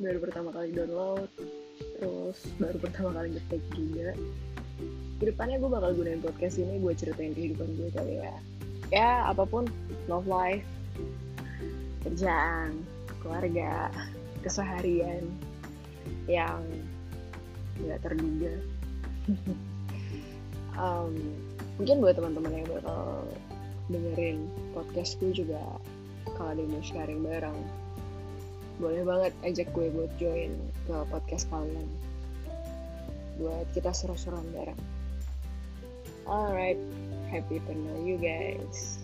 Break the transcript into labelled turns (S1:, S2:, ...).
S1: baru pertama kali download terus baru pertama kali ngetik juga. Ke depannya gue bakal gunain podcast ini gue ceritain kehidupan gue kali ya. Ya apa pun love life kerjaan keluarga keseharian yang nggak terduga. Um, mungkin buat teman-teman yang bakal dengerin podcast gue juga kalau ada yang mau sharing bareng boleh banget ajak gue buat join ke podcast kalian. Buat kita seru-seruan bareng. Alright happy to know you guys